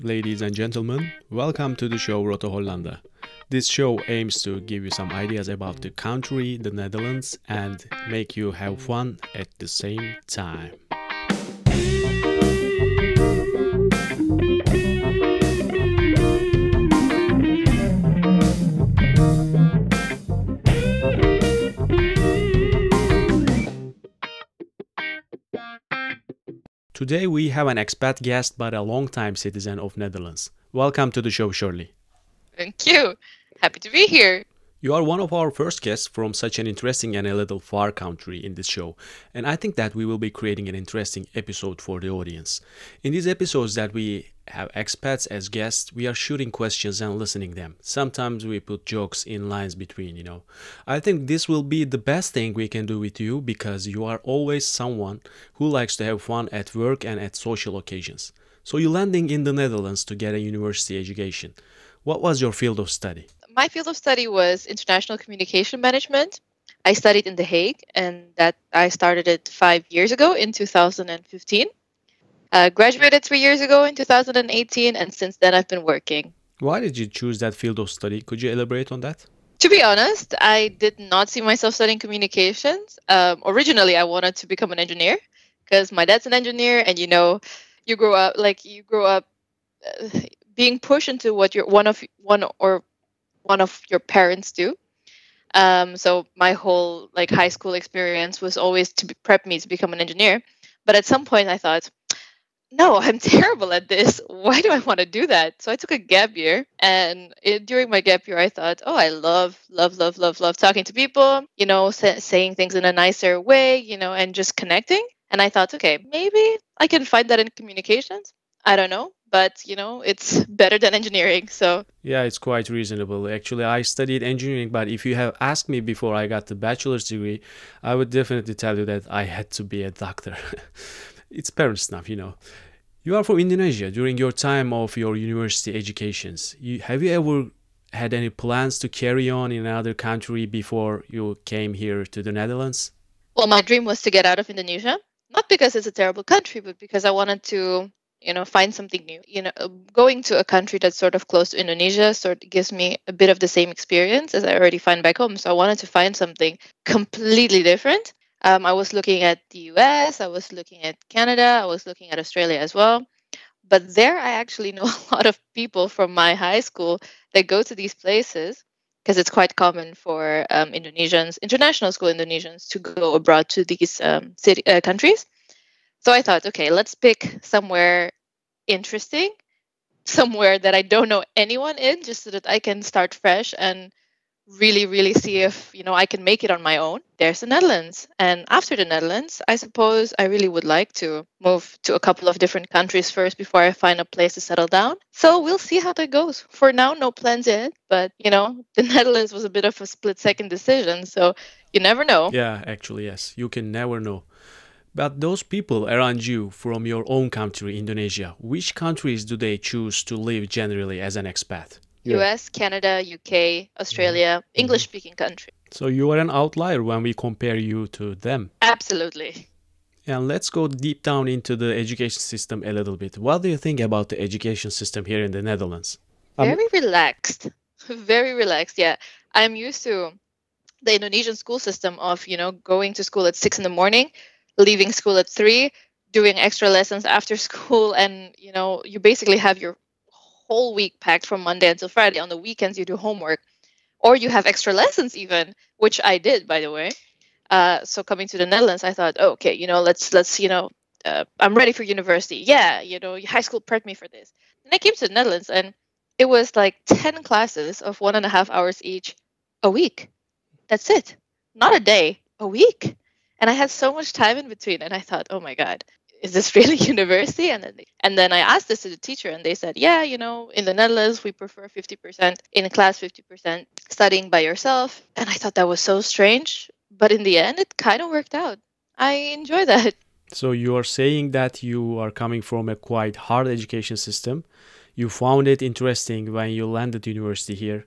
Ladies and gentlemen, welcome to the show Roto Hollanda. This show aims to give you some ideas about the country, the Netherlands, and make you have fun at the same time. Today we have an expat guest but a long-time citizen of Netherlands. Welcome to the show, Shirley. Thank you. Happy to be here. You are one of our first guests from such an interesting and a little far country in this show, and I think that we will be creating an interesting episode for the audience. In these episodes that we have expats as guests, we are shooting questions and listening them. Sometimes we put jokes in lines between, you know. I think this will be the best thing we can do with you because you are always someone who likes to have fun at work and at social occasions. So you're landing in the Netherlands to get a university education. What was your field of study? My field of study was international communication management. I studied in The Hague, and that I started it five years ago in 2015. Uh, graduated three years ago in 2018, and since then I've been working. Why did you choose that field of study? Could you elaborate on that? To be honest, I did not see myself studying communications. Um, originally, I wanted to become an engineer because my dad's an engineer, and you know, you grow up like you grow up uh, being pushed into what you're one of one or one of your parents do. Um, so my whole like high school experience was always to prep me to become an engineer. But at some point, I thought, no, I'm terrible at this. Why do I want to do that? So I took a gap year, and it, during my gap year, I thought, oh, I love, love, love, love, love talking to people. You know, sa- saying things in a nicer way. You know, and just connecting. And I thought, okay, maybe I can find that in communications. I don't know but you know it's better than engineering so. Yeah it's quite reasonable. Actually i studied engineering but if you have asked me before i got the bachelor's degree i would definitely tell you that i had to be a doctor. It's parent stuff you know. You are from indonesia. During your time of your university educations you, have you ever had any plans to carry on in another country before you came here to the netherlands? Well my dream was to get out of indonesia. Not because it's a terrible country but because i wanted to you know find something new. You know going to a country that's sort of close to indonesia sort of gives me a bit of the same experience as i already find back home. So i wanted to find something completely different. Um, i was looking at the us i was looking at canada i was looking at australia as well. But there i actually know a lot of people from my high school that go to these places because it's quite common for um, indonesians international school indonesians to go abroad to these um, city uh, countries so I thought, okay, let's pick somewhere interesting, somewhere that I don't know anyone in, just so that I can start fresh and really, really see if you know I can make it on my own. There's the Netherlands, and after the Netherlands, I suppose I really would like to move to a couple of different countries first before I find a place to settle down. So we'll see how that goes. For now, no plans yet, but you know, the Netherlands was a bit of a split second decision, so you never know. Yeah, actually, yes, you can never know. But those people around you from your own country, Indonesia, which countries do they choose to live generally as an expat? US, Canada, UK, Australia, mm-hmm. English speaking country. So you are an outlier when we compare you to them. Absolutely. And let's go deep down into the education system a little bit. What do you think about the education system here in the Netherlands? Very um, relaxed. Very relaxed, yeah. I'm used to the Indonesian school system of, you know, going to school at six in the morning, leaving school at three, doing extra lessons after school, and you know you basically have your whole week packed from Monday until Friday. On the weekends, you do homework, or you have extra lessons even, which I did by the way. Uh, so coming to the Netherlands, I thought, oh, okay, you know, let's let's you know, uh, I'm ready for university. Yeah, you know, high school prepped me for this. And I came to the Netherlands, and it was like ten classes of one and a half hours each a week. That's it. Not a day, a week. And I had so much time in between, and I thought, oh my god, is this really university? And then and then I asked this to the teacher, and they said, yeah, you know, in the Netherlands we prefer 50% in class, 50% studying by yourself. And I thought that was so strange, but in the end, it kind of worked out. I enjoy that. So you are saying that you are coming from a quite hard education system. You found it interesting when you landed university here.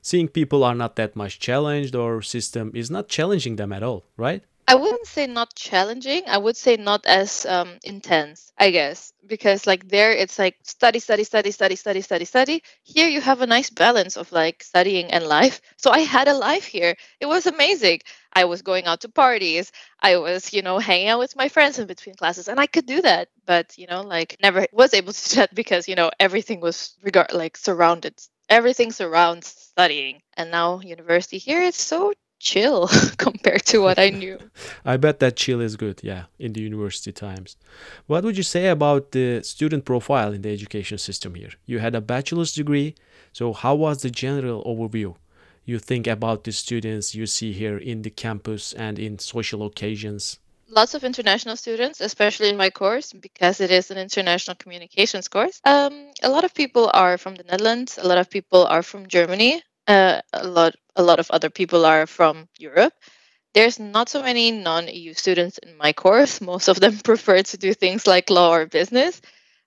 Seeing people are not that much challenged or system is not challenging them at all, right? I wouldn't say not challenging. I would say not as um, intense, I guess, because like there it's like study, study, study, study, study, study, study. Here you have a nice balance of like studying and life. So I had a life here. It was amazing. I was going out to parties. I was, you know, hanging out with my friends in between classes, and I could do that. But you know, like never was able to do that because you know everything was regard like surrounded. Everything surrounds studying, and now university here is so chill compared to what I knew. I bet that chill is good, yeah, in the university times. What would you say about the student profile in the education system here? You had a bachelor's degree, so how was the general overview? You think about the students you see here in the campus and in social occasions? Lots of international students, especially in my course, because it is an international communications course. Um, a lot of people are from the Netherlands, a lot of people are from Germany, uh, a lot a lot of other people are from Europe. There's not so many non-EU students in my course. Most of them prefer to do things like law or business.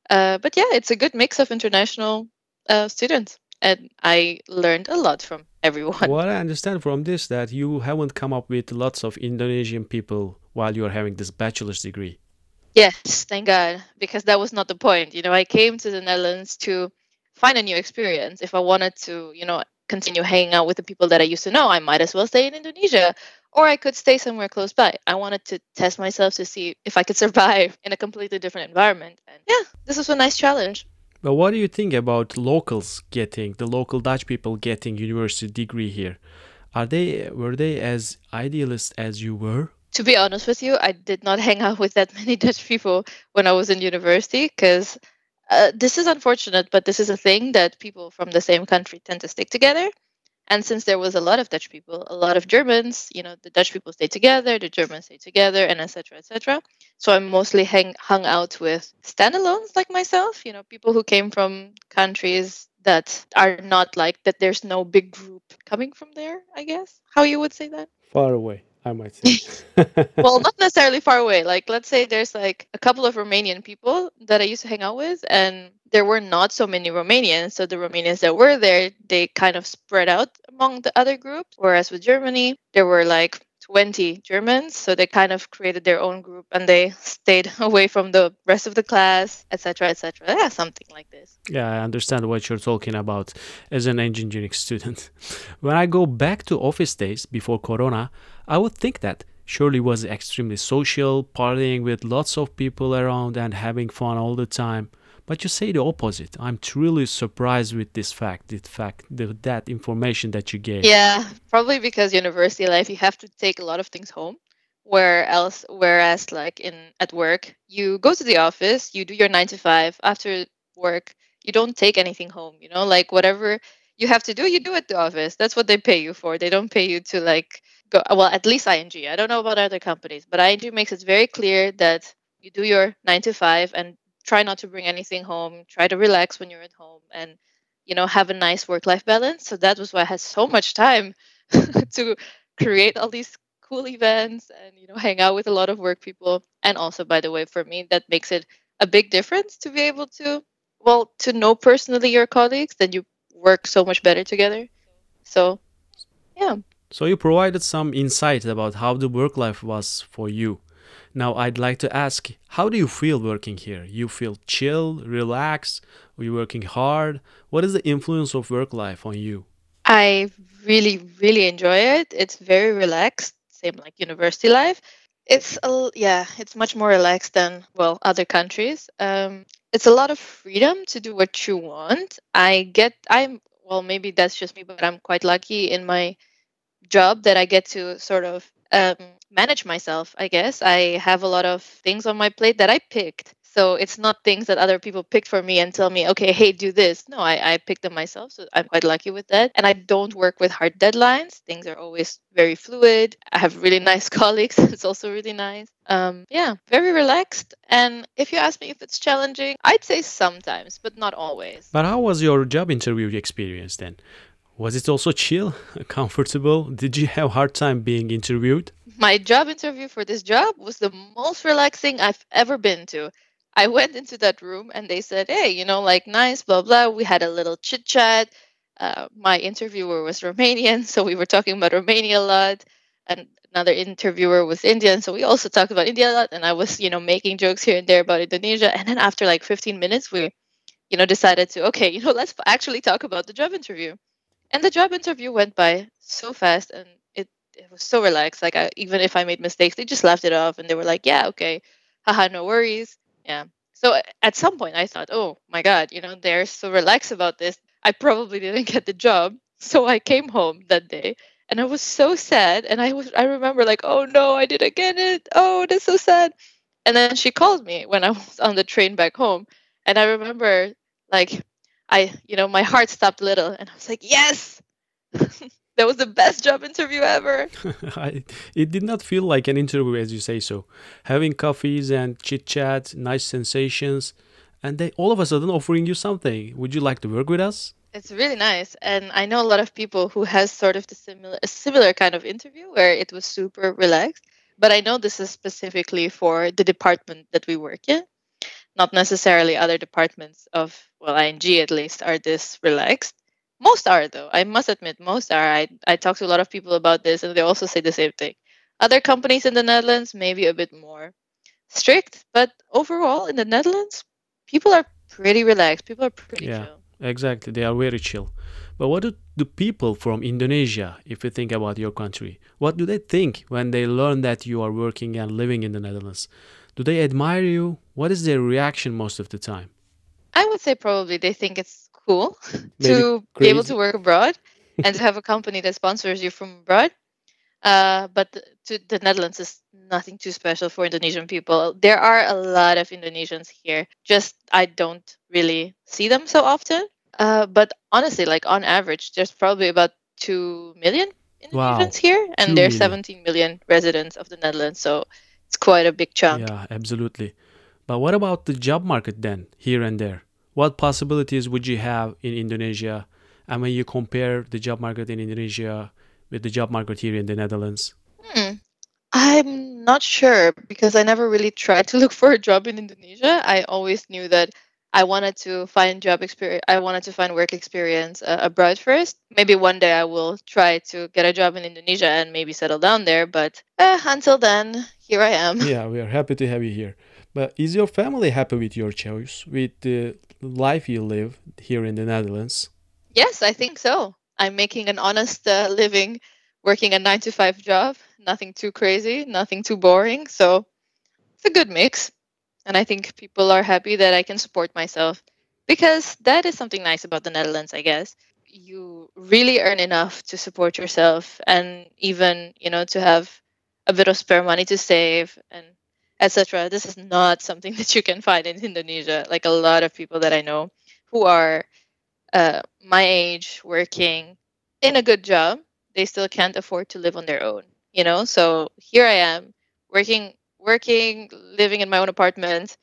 Uh, but yeah, it's a good mix of international uh, students, and I learned a lot from everyone. What I understand from this that you haven't come up with lots of Indonesian people while you are having this bachelor's degree. Yes, thank God, because that was not the point. You know, I came to the Netherlands to find a new experience. If I wanted to, you know, continue hanging out with the people that I used to know, I might as well stay in Indonesia or I could stay somewhere close by. I wanted to test myself to see if I could survive in a completely different environment. And yeah, this was a nice challenge. But what do you think about locals getting the local Dutch people getting university degree here? Are they were they as idealist as you were? To be honest with you, I did not hang out with that many Dutch people when I was in university because uh, this is unfortunate, but this is a thing that people from the same country tend to stick together. And since there was a lot of Dutch people, a lot of Germans, you know, the Dutch people stay together, the Germans stay together, and etc. etc. So I mostly hang hung out with standalones like myself, you know, people who came from countries that are not like that. There's no big group coming from there. I guess how you would say that. Far away. I might say. well, not necessarily far away. Like, let's say there's like a couple of Romanian people that I used to hang out with, and there were not so many Romanians. So the Romanians that were there, they kind of spread out among the other groups. Whereas with Germany, there were like 20 Germans, so they kind of created their own group and they stayed away from the rest of the class, etc., etc. Yeah, something like this. Yeah, I understand what you're talking about as an engineering student. when I go back to office days before Corona, I would think that Shirley was extremely social, partying with lots of people around and having fun all the time. But you say the opposite. I'm truly surprised with this fact, the fact, the, that information that you gave. Yeah, probably because university life, you have to take a lot of things home. Where else, whereas like in at work, you go to the office, you do your nine to five. After work, you don't take anything home. You know, like whatever you have to do, you do at the office. That's what they pay you for. They don't pay you to like go. Well, at least ING. I don't know about other companies, but ING makes it very clear that you do your nine to five and try not to bring anything home try to relax when you're at home and you know have a nice work life balance. So that was why i had so much time to create all these cool events and you know hang out with a lot of work people. And also by the way for me that makes it a big difference to be able to well to know personally your colleagues then you work so much better together. So yeah. So you provided some insight about how the work life was for you now, I'd like to ask, how do you feel working here? You feel chill, relaxed? Are you working hard? What is the influence of work life on you? I really, really enjoy it. It's very relaxed, same like university life. It's a, yeah, it's much more relaxed than well other countries. Um, it's a lot of freedom to do what you want. I get, I'm well, maybe that's just me, but I'm quite lucky in my job that I get to sort of um, manage myself, I guess. I have a lot of things on my plate that I picked. So it's not things that other people picked for me and tell me, okay, hey, do this. No, I, I picked them myself. So I'm quite lucky with that. And I don't work with hard deadlines. Things are always very fluid. I have really nice colleagues. it's also really nice. Um, yeah, very relaxed. And if you ask me if it's challenging, I'd say sometimes, but not always. But how was your job interview experience then? Was it also chill, comfortable? Did you have hard time being interviewed? My job interview for this job was the most relaxing I've ever been to. I went into that room and they said, "Hey, you know, like nice, blah blah." We had a little chit chat. Uh, my interviewer was Romanian, so we were talking about Romania a lot. And another interviewer was Indian, so we also talked about India a lot. And I was, you know, making jokes here and there about Indonesia. And then after like 15 minutes, we, you know, decided to okay, you know, let's actually talk about the job interview. And the job interview went by so fast, and it was so relaxed. Like I, even if I made mistakes, they just laughed it off, and they were like, "Yeah, okay, haha, no worries." Yeah. So at some point, I thought, "Oh my God, you know, they're so relaxed about this. I probably didn't get the job." So I came home that day and I was so sad. And I was I remember like, oh no, I didn't get it. Oh, that's so sad. And then she called me when I was on the train back home, and I remember like I you know my heart stopped a little, and I was like, yes. that was the best job interview ever. I, it did not feel like an interview, as you say so. Having coffees and chit chat, nice sensations, and they all of a sudden offering you something. Would you like to work with us? It's really nice, and I know a lot of people who has sort of the similar a similar kind of interview where it was super relaxed. But I know this is specifically for the department that we work in, not necessarily other departments of well ING at least are this relaxed. Most are though. I must admit, most are. I I talk to a lot of people about this, and they also say the same thing. Other companies in the Netherlands maybe a bit more strict, but overall in the Netherlands, people are pretty relaxed. People are pretty Yeah, chill. exactly. They are very chill. But what do the people from Indonesia, if you think about your country, what do they think when they learn that you are working and living in the Netherlands? Do they admire you? What is their reaction most of the time? I would say probably they think it's cool Maybe to be able to work abroad and to have a company that sponsors you from abroad. Uh, but th- to the Netherlands is nothing too special for Indonesian people. There are a lot of Indonesians here. Just I don't really see them so often. Uh, but honestly, like on average, there's probably about two million Wow, Indonesians here, 2 and there's million. 17 million residents of the Netherlands. So it's quite a big chunk. Yeah, absolutely. But what about the job market then, here and there? What possibilities would you have in Indonesia? And when you compare the job market in Indonesia with the job market here in the Netherlands? Hmm. I'm not sure because I never really tried to look for a job in Indonesia. I always knew that I wanted to find job experience. I wanted to find work experience uh, abroad first. Maybe one day I will try to get a job in Indonesia and maybe settle down there. But uh, until then, here I am. Yeah, we are happy to have you here. But is your family happy with your choice, with the life you live here in the Netherlands? Yes, I think so. I'm making an honest uh, living, working a nine to five job. Nothing too crazy, nothing too boring. So it's a good mix. And I think people are happy that I can support myself because that is something nice about the Netherlands, I guess. You really earn enough to support yourself and even, you know, to have a bit of spare money to save and etc. This is not something that you can find in Indonesia. Like a lot of people that I know who are uh, my age working in a good job, they still can't afford to live on their own, you know? So here I am working working, living in my own apartment,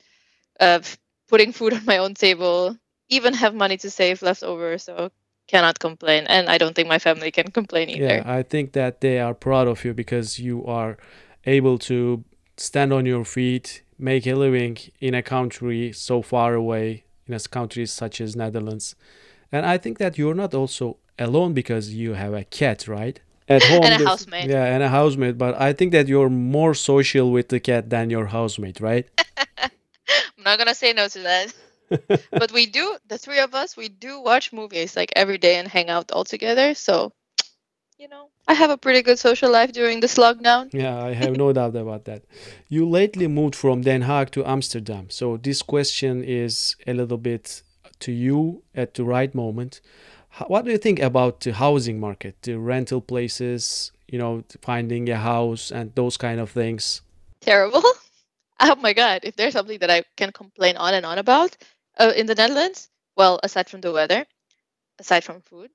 uh, putting food on my own table, even have money to save left over, so cannot complain. And I don't think my family can complain either Yeah. I think that they are proud of you because you are able to stand on your feet, make a living in a country so far away, in a country such as Netherlands. And I think that you're not also alone because you have a cat, right? At home, And a housemate. yeah, and a housemate. But I think that you're more social with the cat than your housemate, right? I'm not gonna say no to that. But we do, the three of us, we do watch movies like every day and hang out all together. So, you know, I have a pretty good social life during this lockdown. Yeah, I have no doubt about that. You lately moved from Den Haag to Amsterdam. So this question is a little bit to you at the right moment. What do you think about the housing market, the rental places, you know, finding a house and those kind of things? Terrible. Oh my God. If there's something that I can complain on and on about uh, in the Netherlands, well, aside from the weather, aside from food,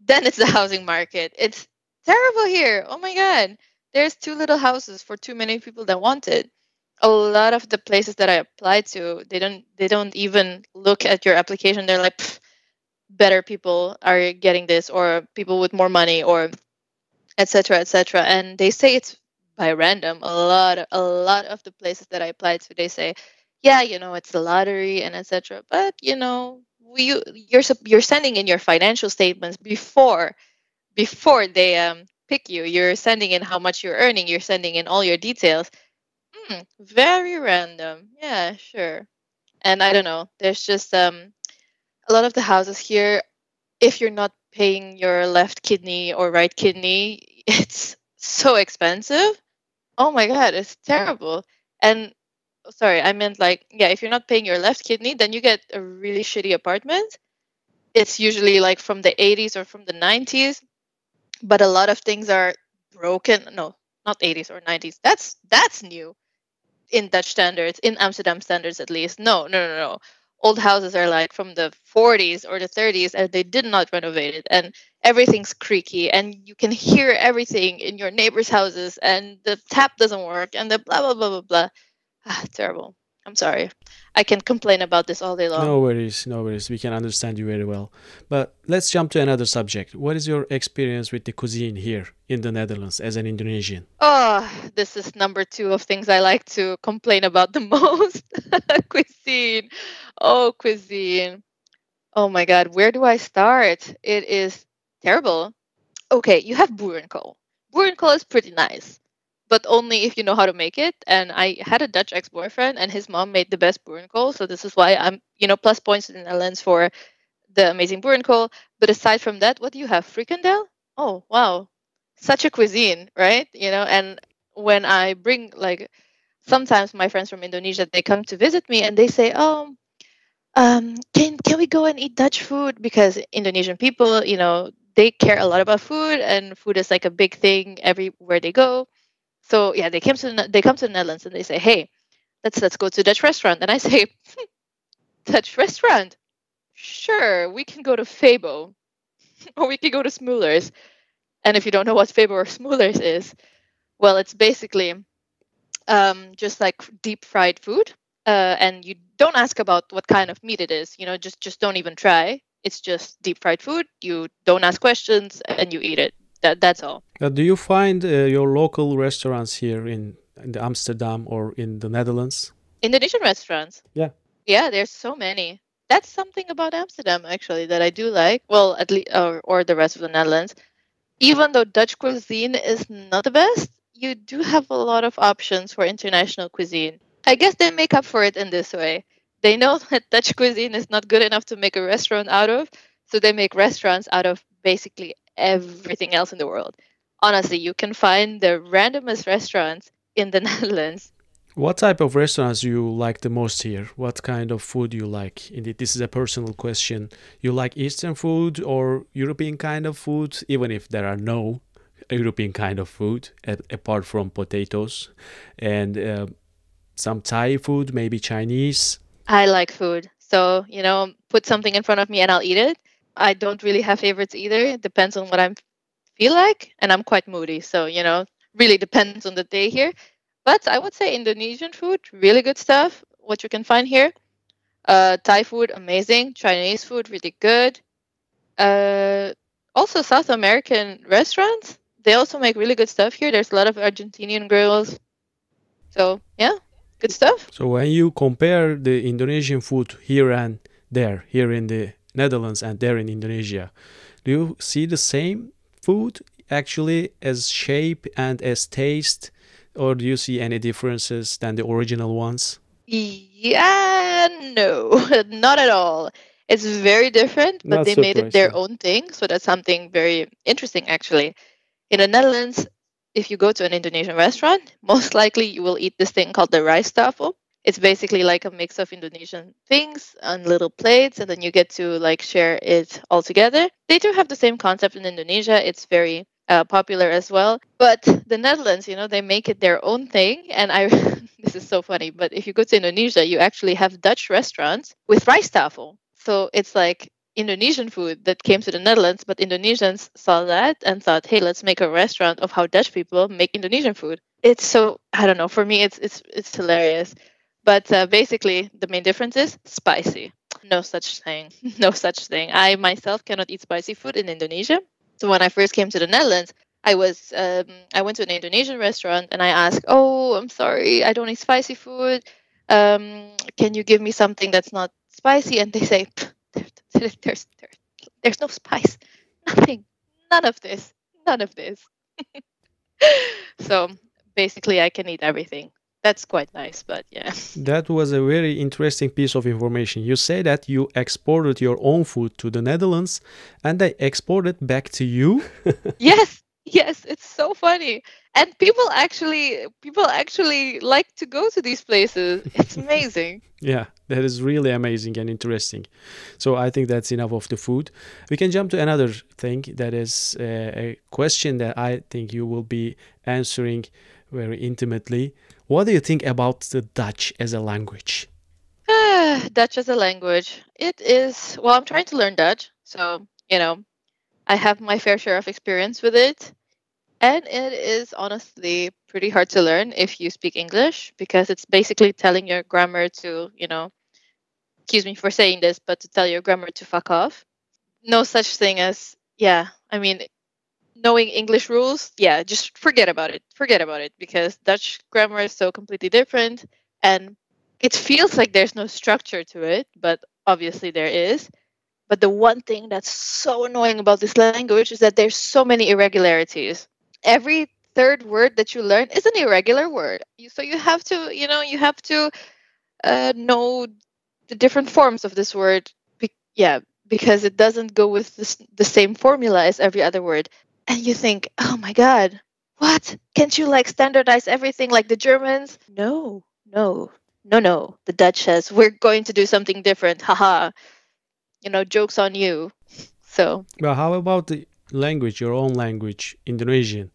then it's the housing market. It's terrible here. Oh my God. There's too little houses for too many people that want it. A lot of the places that I applied to, they don't they don't even look at your application. They're like, better people are getting this, or people with more money, or etc etc and they say it's by random a lot of, a lot of the places that i applied to they say yeah you know it's the lottery and etc but you know we you're you're sending in your financial statements before before they um pick you. You're sending in how much you're earning. You're sending in all your details. Hmm, very random. Yeah, sure. And I don't know. There's just um, a lot of the houses here. If you're not paying your left kidney or right kidney, it's so expensive. Oh my god, it's terrible. And sorry, I meant like yeah, if you're not paying your left kidney, then you get a really shitty apartment. It's usually like from the 80s or from the 90s, but a lot of things are broken. No, not 80s or 90s. That's that's new in Dutch standards, in Amsterdam standards at least. No, no, no, no. Old houses are like from the 40s or the 30s and they did not renovate it and everything's creaky and you can hear everything in your neighbors' houses and the tap doesn't work and the blah blah blah blah blah. Ah, terrible. I'm sorry. I can complain about this all day long. No worries, no worries. We can understand you very well. But let's jump to another subject. What is your experience with the cuisine here in the Netherlands as an Indonesian? Oh, this is number two of things I like to complain about the most. cuisine. Oh, cuisine. Oh my God, where do I start? It is terrible. Okay, you have boerenkool. Boerenkool is pretty nice but only if you know how to make it. And I had a Dutch ex-boyfriend, and his mom made the best boerenkool. So this is why I'm, you know, plus points in the Netherlands for the amazing boerenkool. But aside from that, what do you have? Frikandel? Oh wow, such a cuisine, right? You know, and when I bring like, sometimes my friends from Indonesia they come to visit me and they say, oh. Um, can can we go and eat Dutch food? Because Indonesian people, you know, they care a lot about food, and food is like a big thing everywhere they go. So yeah, they came to the, they come to the Netherlands and they say, "Hey, let's let's go to Dutch restaurant." And I say, "Dutch restaurant? Sure, we can go to Febo, or we can go to Smullers." And if you don't know what Febo or Smullers is, well, it's basically um, just like deep fried food, uh, and you don't ask about what kind of meat it is. You know, just just don't even try. It's just deep fried food. You don't ask questions, and you eat it. That that's all. Uh, do you find uh, your local restaurants here in, in Amsterdam or in the Netherlands? Indonesian restaurants. Yeah. Yeah, there's so many. That's something about Amsterdam actually that I do like. Well, at least or, or the rest of the Netherlands. Even though Dutch cuisine is not the best, you do have a lot of options for international cuisine. I guess they make up for it in this way. They know that Dutch cuisine is not good enough to make a restaurant out of, so they make restaurants out of basically everything else in the world. Honestly, you can find the randomest restaurants in the Netherlands. What type of restaurants you like the most here? What kind of food you like? Indeed, this is a personal question. You like Eastern food or European kind of food, even if there are no European kind of food apart from potatoes and uh, some Thai food, maybe Chinese. I like food. So, you know, put something in front of me and I'll eat it. I don't really have favorites either. It depends on what I feel like, and I'm quite moody, so you know, really depends on the day here. But I would say Indonesian food, really good stuff. What you can find here, uh, Thai food, amazing. Chinese food, really good. Uh, also South American restaurants, they also make really good stuff here. There's a lot of Argentinian grills. So yeah, good stuff. So when you compare the Indonesian food here and there, here in the Netherlands and there in Indonesia. Do you see the same food actually as shape and as taste, or do you see any differences than the original ones? Yeah, no, not at all. It's very different, but not they made it their own thing. So that's something very interesting, actually. In the Netherlands, if you go to an Indonesian restaurant, most likely you will eat this thing called the rijsttafel it's basically like a mix of Indonesian things on little plates, and then you get to like share it all together. They do have the same concept in Indonesia. It's very uh, popular as well. But the Netherlands, you know, they make it their own thing. And I, this is so funny, but if you go to Indonesia, you actually have Dutch restaurants with rijsttafel. So it's like Indonesian food that came to the Netherlands, but Indonesians saw that and thought, hey, let's make a restaurant of how Dutch people make Indonesian food. It's so I don't know. For me, it's it's it's hilarious. But uh, basically, the main difference is spicy. No such thing. No such thing. I myself cannot eat spicy food in Indonesia. So when I first came to the Netherlands, I was um, I went to an Indonesian restaurant and I asked, "Oh, I'm sorry, I don't eat spicy food. Um, can you give me something that's not spicy?" And they say, there's, there's, there's, there's no spice, nothing, none of this, none of this." so basically, I can eat everything. That's quite nice, but yeah. That was a very interesting piece of information. You say that you exported your own food to the Netherlands and they exported back to you? yes, yes, it's so funny. And people actually people actually like to go to these places. It's amazing. yeah, that is really amazing and interesting. So I think that's enough of the food. We can jump to another thing that is uh, a question that I think you will be answering very intimately. What do you think about the Dutch as a language? Dutch as a language. It is, well, I'm trying to learn Dutch. So, you know, I have my fair share of experience with it. And it is honestly pretty hard to learn if you speak English because it's basically telling your grammar to, you know, excuse me for saying this, but to tell your grammar to fuck off. No such thing as, yeah, I mean, knowing English rules, yeah, just forget about it. Forget about it because Dutch grammar is so completely different and it feels like there's no structure to it, but obviously there is. But the one thing that's so annoying about this language is that there's so many irregularities. Every third word that you learn is an irregular word. So you have to, you know, you have to uh, know the different forms of this word. Be- yeah, because it doesn't go with this, the same formula as every other word and you think, oh my God, what? Can't you like standardize everything like the Germans? No, no, no, no. The Dutch says, we're going to do something different. Haha. You know, joke's on you. So. Well, how about the language, your own language, Indonesian?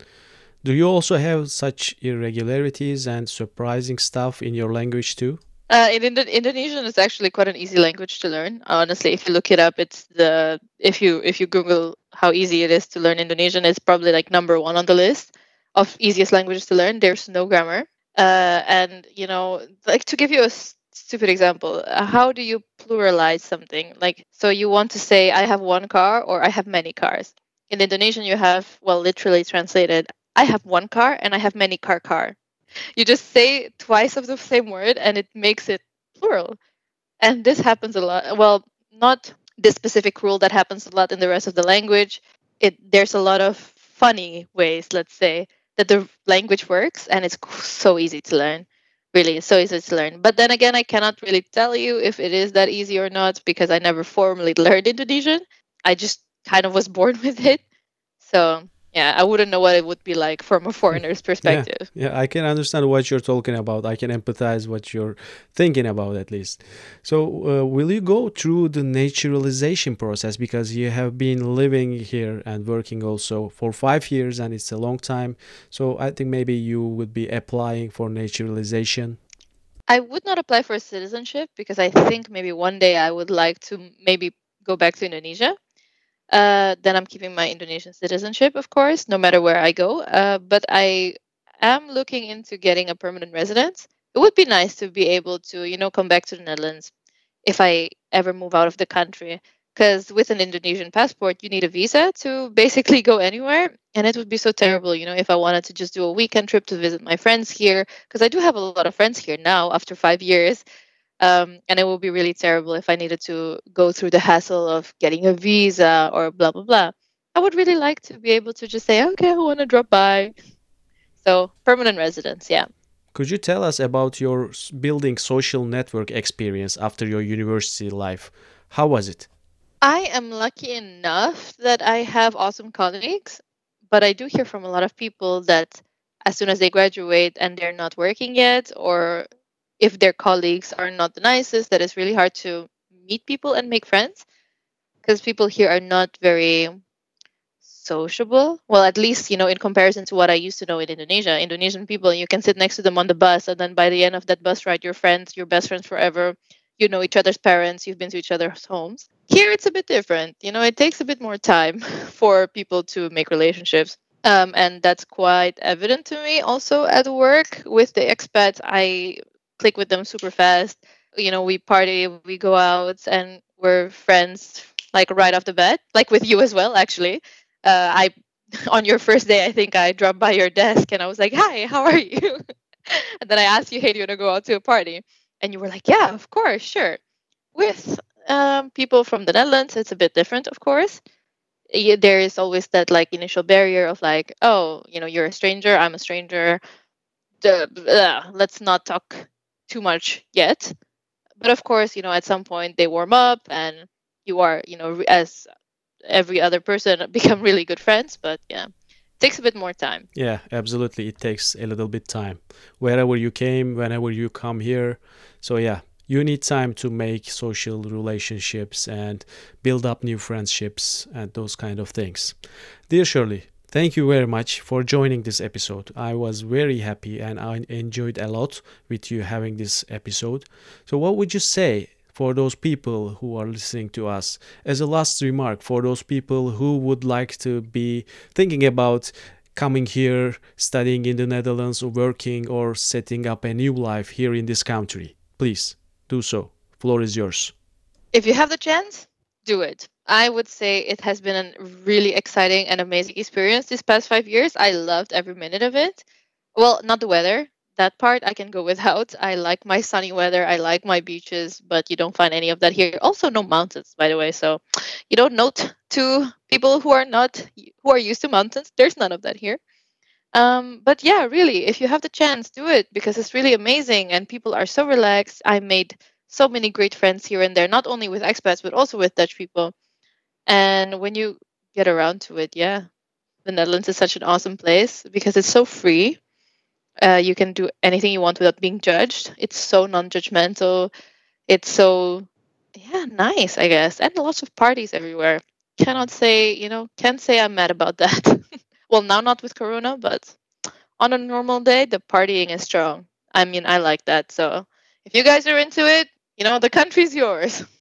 Do you also have such irregularities and surprising stuff in your language too? Uh, in Indo- Indonesian, it's actually quite an easy language to learn. Honestly, if you look it up, it's the if you if you Google how easy it is to learn Indonesian, it's probably like number one on the list of easiest languages to learn. There's no grammar, uh, and you know, like to give you a stupid example, how do you pluralize something? Like, so you want to say I have one car or I have many cars. In Indonesian, you have well, literally translated, I have one car and I have many car car you just say twice of the same word and it makes it plural. And this happens a lot. Well, not this specific rule that happens a lot in the rest of the language. It there's a lot of funny ways, let's say, that the language works and it's so easy to learn. Really, so easy to learn. But then again, I cannot really tell you if it is that easy or not because I never formally learned Indonesian. I just kind of was born with it. So yeah i wouldn't know what it would be like from a foreigner's perspective. yeah, yeah i can understand what you're talking about. I can empathize what you're thinking about at least. So uh, will you go through the naturalization process? Because you have been living here and working also for five years and it's a long time. So i think maybe you would be applying for naturalization. I would not apply for citizenship because i think maybe one day i would like to maybe go back to indonesia uh, then I'm keeping my Indonesian citizenship, of course, no matter where I go. Uh, but I am looking into getting a permanent residence. It would be nice to be able to, you know, come back to the Netherlands if I ever move out of the country. Because with an Indonesian passport, you need a visa to basically go anywhere. And it would be so terrible, you know, if I wanted to just do a weekend trip to visit my friends here. Because I do have a lot of friends here now after five years um, and it would be really terrible if I needed to go through the hassle of getting a visa or blah blah blah. I would really like to be able to just say, okay, I want to drop by. So permanent residence, yeah. Could you tell us about your building social network experience after your university life? How was it? I am lucky enough that I have awesome colleagues, but I do hear from a lot of people that as soon as they graduate and they're not working yet or if their colleagues are not the nicest, that it's really hard to meet people and make friends because people here are not very sociable. Well, at least, you know, in comparison to what I used to know in Indonesia, Indonesian people, you can sit next to them on the bus, and then by the end of that bus ride, you're friends, you're best friends forever. You know each other's parents, you've been to each other's homes. Here, it's a bit different. You know, it takes a bit more time for people to make relationships. Um, and that's quite evident to me also at work with the expats. I click with them super fast. You know, we party, we go out, and we're friends like right off the bat, like with you as well, actually. Uh, I on your first day, I think I dropped by your desk and I was like, "Hi, how are you?" and then I asked you, "Hey, do you want to go out to a party?" And you were like, "Yeah, of course, sure." With um, people from the Netherlands, it's a bit different, of course. there is always that like initial barrier of like, oh, you know, you're a stranger, I'm a stranger. Duh, blah, let's not talk too much yet. But of course, you know, at some point they warm up and you are, you know, as every other person become really good friends. But yeah, it takes a bit more time. Yeah, absolutely. It takes a little bit time. Wherever you came, whenever you come here. So yeah, you need time to make social relationships and build up new friendships and those kind of things. Dear Shirley, thank you very much for joining this episode. I was very happy and I enjoyed a lot with you having this episode. So, what would you say for those people who are listening to us as a last remark for those people who would like to be thinking about coming here, studying in the Netherlands, working, or setting up a new life here in this country? Please do so. Floor is yours. If you have the chance, do it. I would say it has been a really exciting and amazing experience these past five years. I loved every minute of it. Well, not the weather. That part I can go without. I like my sunny weather. I like my beaches, but you don't find any of that here. Also, no mountains, by the way. So you don't note to people who are not who are used to mountains. There's none of that here. Um, but yeah, really, if you have the chance, do it because it's really amazing and people are so relaxed. I made so many great friends here and there, not only with expats but also with Dutch people. And when you get around to it, yeah, the Netherlands is such an awesome place because it's so free. Uh, you can do anything you want without being judged. It's so non-judgmental. It's so yeah, nice, I guess, and lots of parties everywhere. Cannot say, you know, can't say I'm mad about that. well, now not with Corona, but on a normal day, the partying is strong. I mean, I like that. So if you guys are into it, you know, the country's yours.